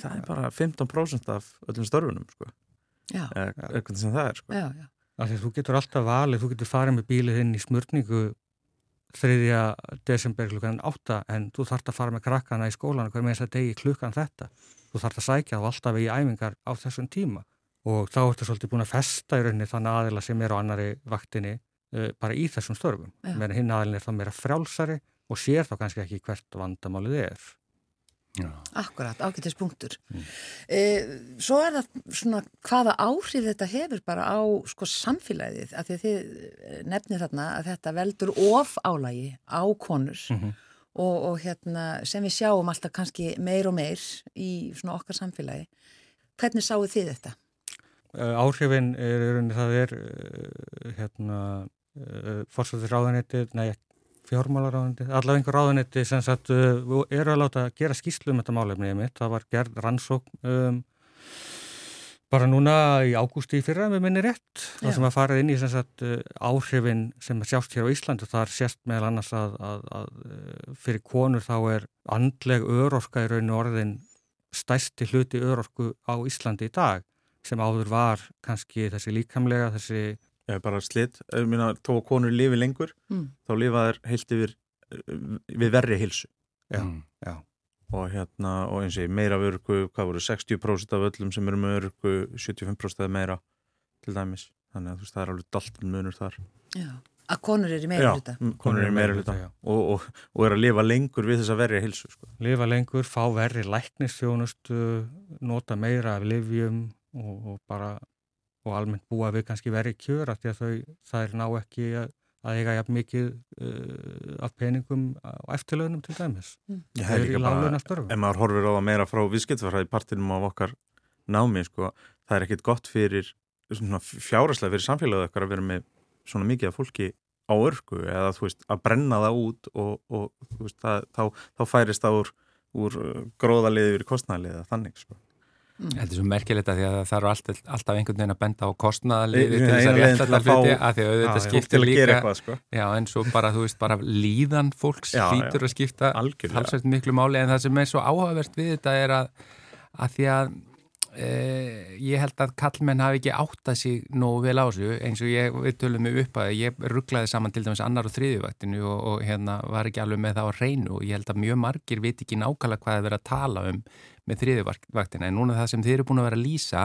Það er bara 15% af öllum störfunum, sko. Eitthvað sem það er, sko. Já, já. Því, þú getur alltaf valið, þú getur farið með bílið inn í smörningu 3. desember klukkan 8 en þú þart að fara með krakkana í skólan hver með þess að degi klukkan þetta þú þart að sækja þá alltaf í æfingar á þessum tíma og þá ertu svolítið búin að festa í rauninni þannig aðila sem er á annari vaktinni uh, bara í þessum störfum meðan hinn aðilin er þá meira frjálsari og sér þá kannski ekki hvert vandamálið er Já. Akkurat, ágættis punktur. Mm. E, svo er það svona hvaða áhrif þetta hefur bara á sko, samfélagið, af því að þið eh, nefnir þarna að þetta veldur of álægi á konur mm -hmm. og, og hérna, sem við sjáum alltaf kannski meir og meir í svona okkar samfélagi. Hvernig sáu þið þetta? Áhrifin er, það er hérna, fórsvöldur ráðanetið, nei, fjármálaráðandi, allaveg einhver ráðanetti sem sagt, uh, eru að láta gera skýslu um þetta málefni ég mitt, það var gerð rannsókn um, bara núna í ágústi í fyrra með minni rétt. Það sem að farið inn í sem sagt, uh, áhrifin sem sjást hér á Íslandu þar sést meðal annars að, að, að uh, fyrir konur þá er andleg örorka í rauninu orðin stæsti hluti örorku á Íslandi í dag sem áður var kannski þessi líkamlega, þessi bara slitt, tó konur lifi lengur, mm. þá lifaður heilt yfir við verri hilsu. Já, mm. já. Og hérna, og eins og meira vörgu, hvað voru, 60% af öllum sem eru með vörgu, 75% eða meira til dæmis. Þannig að þú veist, það er alveg daltin munur þar. Já, að konur eru meira hluta. Já, konur eru meira hluta og, og, og er að lifa lengur við þess að verri hilsu. Sko. Lifa lengur, fá verri læknistjónustu, nota meira af livjum og, og bara og almennt búa við kannski verið kjör af því að þau, það er ná ekki að að eiga jafn mikið uh, af peningum og eftirlaunum til dæmis. Mm. Það er líka bara, ef maður horfir á það meira frá viðskiptverðar í partinum af okkar námi, sko, það er ekkit gott fyrir fjáraslega fyrir samfélagið okkar að vera með svona mikið af fólki á örgu eða þú veist að brenna það út og, og veist, það, þá, þá færist það úr, úr gróðaliði yfir kostnæliða þannig sko. Mm. Þetta er svo merkilegt að því að það eru alltaf, alltaf einhvern veginn að benda á kostnæðaliði til þess að rétta þetta hluti að því að þetta skiptir líka eitthvað, sko. já, en svo bara þú veist bara líðan fólks já, hlýtur já. að skipta halsveit miklu máli en það sem er svo áhugavert við þetta er að, að því að Eh, ég held að kallmenn hafi ekki átt að sig nógu vel á þessu eins og ég, við tölum mig upp að ég rugglaði saman til dæmis annar og þriðjuvaktinu og, og hérna var ekki alveg með það á reynu og ég held að mjög margir veit ekki nákvæmlega hvað það verið að tala um með þriðjuvaktina en núna það sem þeir eru búin að vera að lýsa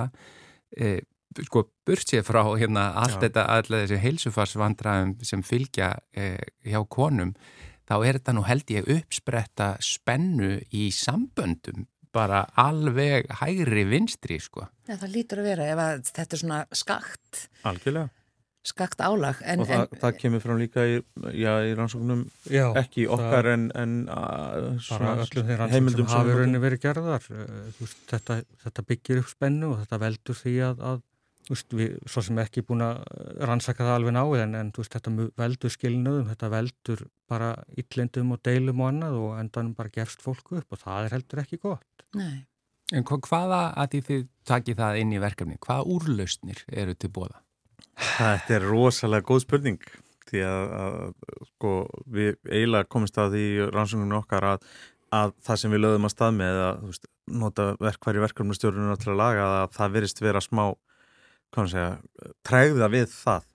eh, sko burt sér frá hérna allt Já. þetta, allir þessi heilsufarsvandraðum sem fylgja eh, hjá konum þá er þetta nú held ég uppspretta spennu í samböndum bara alveg hægri vinstri sko. Ja, það lítur að vera ef að þetta er svona skakt Algjörlega skakt álag en, og það, en, það kemur frá líka í, já, í rannsóknum já, ekki okkar en, en bara öllum þeir rannsóknum sem hafi rauninni verið gerðar veist, þetta, þetta byggir upp spennu og þetta veldur því að, að veist, við, svo sem ekki búin að rannsaka það alveg náið en, en veist, þetta veldur skilnaðum, þetta veldur bara yllendum og deilum og annað og endanum bara gefst fólku upp og það er heldur ekki gott Nei. En hvaða að þið takið það inn í verkefni, hvaða úrlausnir eru til bóða? Þetta er rosalega góð spurning því að, að sko, við eiginlega komumst að því rannsóknunum okkar að, að það sem við lögum að stað með að veist, nota verkværi verkefnustjórnuna til að laga að það verist vera smá segja, træða við það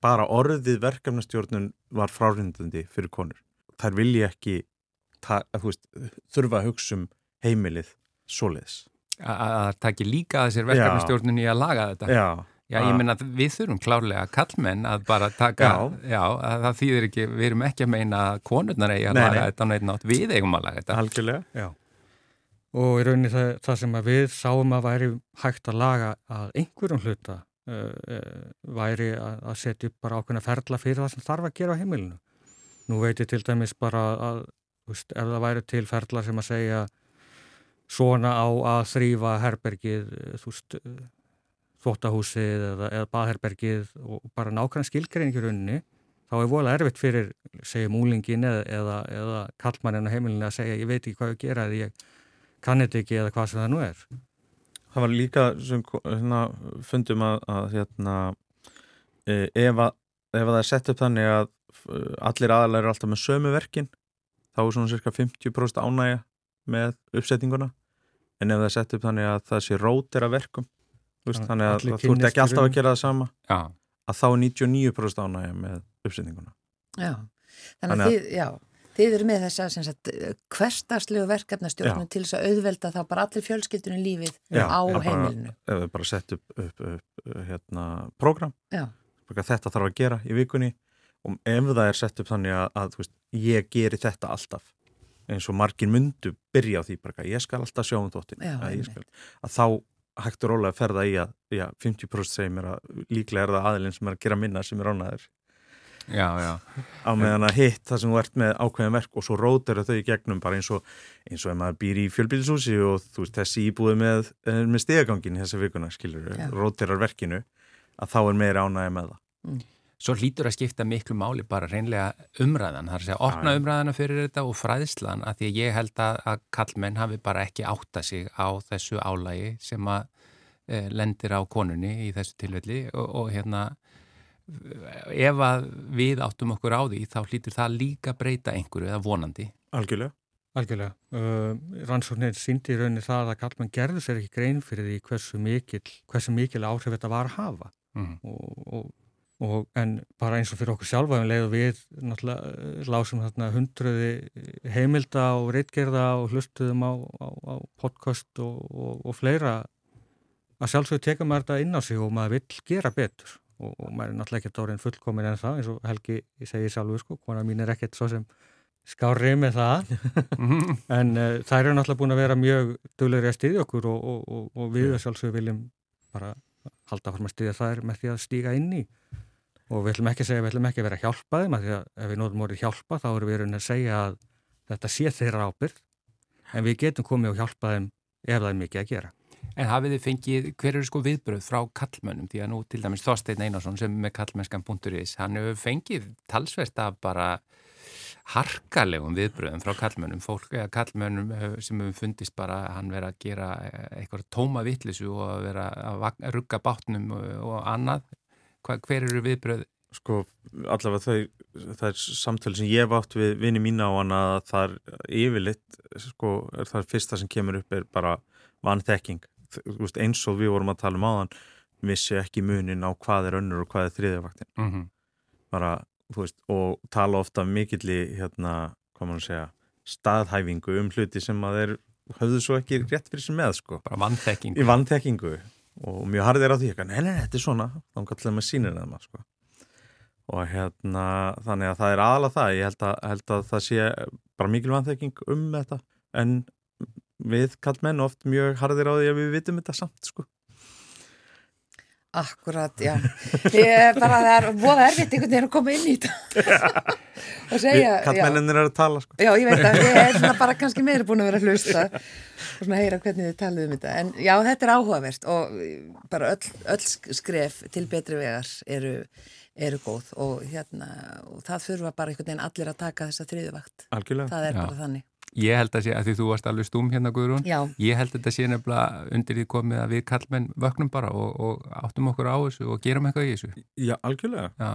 bara orðið verkefnustjórnun var frárindandi fyrir konur. Þær vilji ekki ta, að, veist, þurfa að hugsa um heimilið svoleiðis. Að það takir líka að sér verkefnistjórnun í að laga þetta. Já Já, ég minna að við þurfum klárlega kallmenn að bara taka, já, já að það þýðir ekki, við erum ekki að meina að konurnar eigi að nei, laga nei. þetta á neitt nátt, við eigum að laga þetta. Algjörlega, já. Og í rauninni það, það sem við sáum að væri hægt að laga að einhverjum hluta uh, uh, væri að, að setja upp bara ákveðna ferla fyrir það sem þarf að gera á heimilinu. Nú veit ég til dæmis bara að, veist, ef það væri til ferla sem að segja svona á að þrýfa herbergið, þú veist, þvóttahúsið eða, eða baðherbergið og bara nákvæmlega skilgreiningi rauninni, þá er volið erfitt fyrir, segjum úlingin eða, eða, eða kallmannin á heimilinu að segja ég veit ekki hvað ég gera eða ég kannit ekki eða hvað sem það nú er. Það var líka sem hérna, fundum að, að hérna, e, ef, að, ef að það er sett upp þannig að e, allir aðalega eru alltaf með sömu verkin, þá er svona cirka 50% ánægja með uppsettinguna en ef það er sett upp þannig að það sé rótir af verkum Vist, þannig að þú ert ekki alltaf að gera það sama. Já. að þá er 99% ánægja með uppsetninguna. Já, þannig að, að þið, já, þið eru með þess að hverstarslegu verkefnastjórnum til þess að auðvelda þá bara allir fjölskyldunum lífið já, á heimilinu. Ef við bara setjum upp, upp, upp hérna, program þetta þarf að gera í vikunni. Og ef það er sett upp þannig að, að veist, ég geri þetta alltaf eins og margin myndu byrja á því bara, ég skal alltaf sjá um þóttin að, að þá hægt og rólega að ferða í að já, 50% segir mér að líklega er það aðilinn sem er að gera minna sem er ánaður Já, já. Á meðan að hitt það sem þú ert með ákveðin verk og svo rótar þau í gegnum bara eins og eins og ef maður býr í fjölbílisúsi og þú veist þessi íbúið með, eh, með stegagangin í þessa vikuna, skilur rótarar verkinu, að þá er meira ánægi með það. Mm. Svo hlýtur að skipta miklu máli bara reynlega umræðan, það er að segja opna umræðana fyrir þetta og fræðslan að því að ég held að, að kallmenn hafi bara ekki átta sig á þessu álægi sem að e, lendir á konunni í þessu tilvelli og, og hérna ef að við áttum okkur á því þá hlýtur það líka breyta einhverju eða vonandi. Algjörlega. Algjörlega. Uh, Rannsóknir síndi í rauninni það að kallmenn gerður sér ekki grein fyrir því hversu mikil, hversu mikil áhrif þetta var að hafa mm. og, og Og, en bara eins og fyrir okkur sjálfa við leiðum við náttúrulega eh, lásum þarna hundruði heimilda og reitgerða og hlustuðum á, á, á podcast og, og, og fleira að sjálfsögur teka maður þetta inn á sig og maður vill gera betur. Og maður er náttúrulega ekkert árið fullkomin en það eins og Helgi segir sjálfur sko, konar mín er ekkert svo sem skári með það. [LAUGHS] En uh, þær eru náttúrulega búin að vera mjög döglegri að styðja okkur og við sjálfsögur viljum bara halda fram að styðja þær með því að stíga inn í og við ætlum ekki að segja, við ætlum ekki að vera að hjálpa þeim að því að ef við nótum orðið hjálpa þá erum við raunin að segja að þetta sé þeirra ábyrg en við getum komið og hjálpa þeim ef það er mikið að gera. En hafið þið fengið, hver eru sko viðbröð frá kallmönnum? Því að nú til dæmis Þorstein Einarsson sem með kallmennskan.is, hann hefur fengið talsvert af bara harkalegum viðbröðum frá kallmönnum, fólk eða kallmönnum eh, sem hefur fundist bara hann vera að gera eitthvað tóma vittlisu og að vera að rugga bátnum og annað. Hva, hver eru viðbröð? Sko allavega þau, það er samtölu sem ég hef átt við vini mína á hann að það er yfirleitt, sko, er það fyrsta sem kemur upp er bara vanþekking eins og við vorum að tala um áðan vissi ekki munin á hvað er önnur og hvað er þriðjavaktin mm -hmm. bara, veist, og tala ofta mikill í hérna, hvað maður segja staðhæfingu um hluti sem að þeir höfðu svo ekki rétt fyrir sem með sko. bara vannþekkingu í vannþekkingu og mjög harðir á því, nei, nei, þetta er svona þá kallar maður sínir eða maður sko. og hérna, þannig að það er aðalega það, ég held að, held að það sé bara mikil vannþekking um þetta en við kallmenn oft mjög harðir á því að við vitum þetta samt sko. Akkurat, já. Ég bara það er bóða erfitt einhvern veginn að koma inn í þetta og segja. Kallmennin er að tala sko. Já, ég veit að ég er svona bara kannski meira búin að vera að hlusta og svona heyra hvernig þið talið um þetta. En já, þetta er áhugavert og bara öll, öll skref til betri vegar eru, eru góð og hérna, og það þurfa bara einhvern veginn allir að taka þessa þriðuvakt. Algjörlega. Það er já. bara þannig. Ég held að sé, að því þú varst alveg stúm hérna Guðrún, Já. ég held að þetta sé nefnilega undir því komið að við kallmenn vöknum bara og, og áttum okkur á þessu og gerum eitthvað í þessu. Já, algjörlega. Já.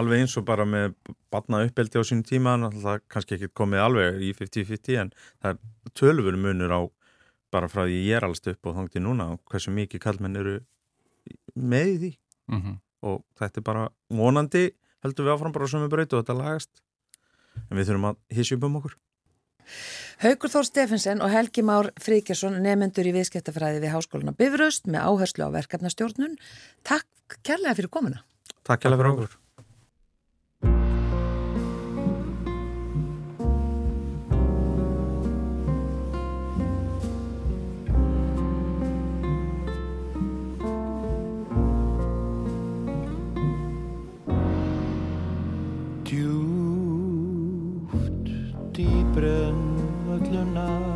Alveg eins og bara með batna uppeldi á sínum tíma, það kannski ekki komið alveg í 50-50 en það er tölvur munur á bara frá því ég er allast upp og þangti núna og hversu mikið kallmenn eru með í því mm -hmm. og þetta er bara vonandi heldur við áfram bara á sömu breytu og þetta lagast en við þurfum að hissja upp um okkur. Haugur Þór Steffensen og Helgi Már Fríkjarsson nefnendur í viðskiptafræði við Háskóluna Bifröst með áherslu á verkefnastjórnun. Takk kærlega fyrir komuna. Takk kærlega fyrir okkur. now.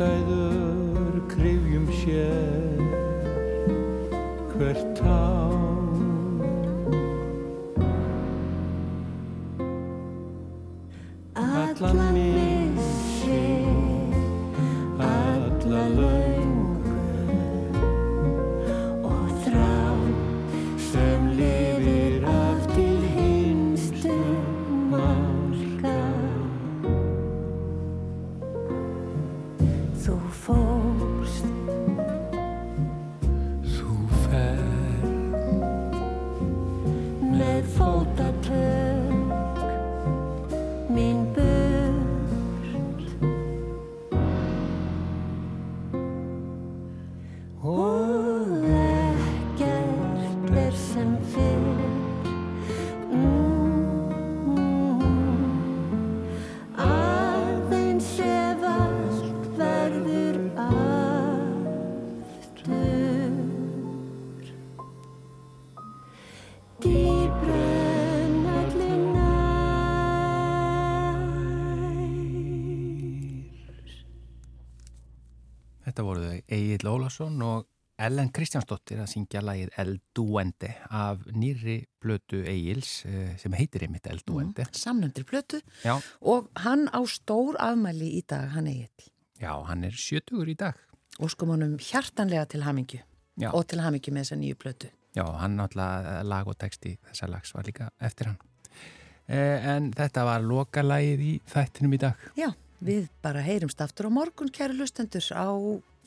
taille de og Ólason og Ellen Kristjánsdóttir að syngja lagið El Duende af nýri blötu Egils eh, sem heitir einmitt El Duende. Mm, samnöndir plötu Já. og hann á stór afmæli í dag, hann Egil. Já, hann er 70 í dag. Og sko honum hjartanlega til hamingju Já. og til hamingju með þessa nýju plötu. Já, hann náttúrulega lag og texti þessa lags var líka eftir hann. Eh, en þetta var lokalagið í þættinum í dag. Já, við bara heyrumst aftur á morgun, kæru lustendur, á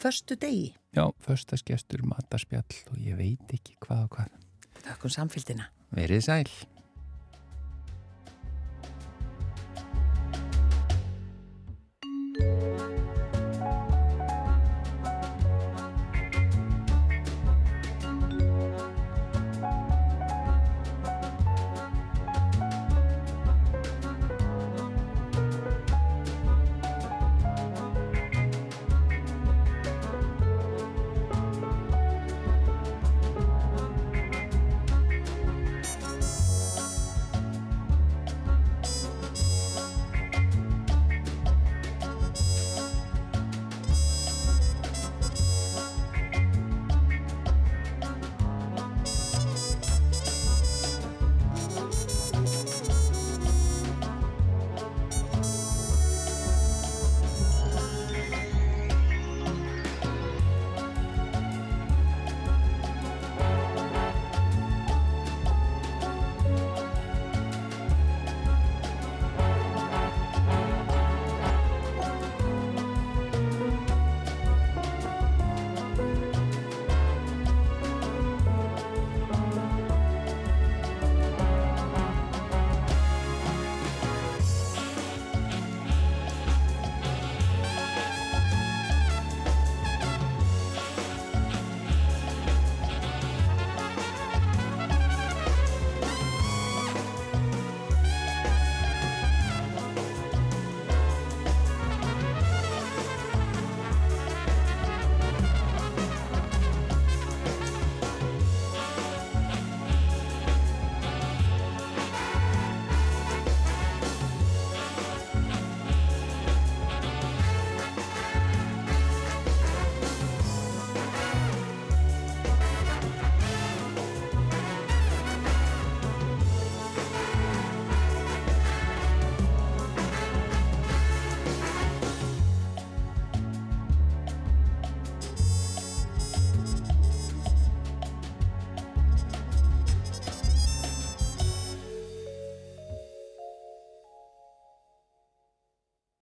förstu degi. Já, förstaskestur, matarspjall og ég veit ekki hvað og hvað. Takk um samfélgina. Verið sæl.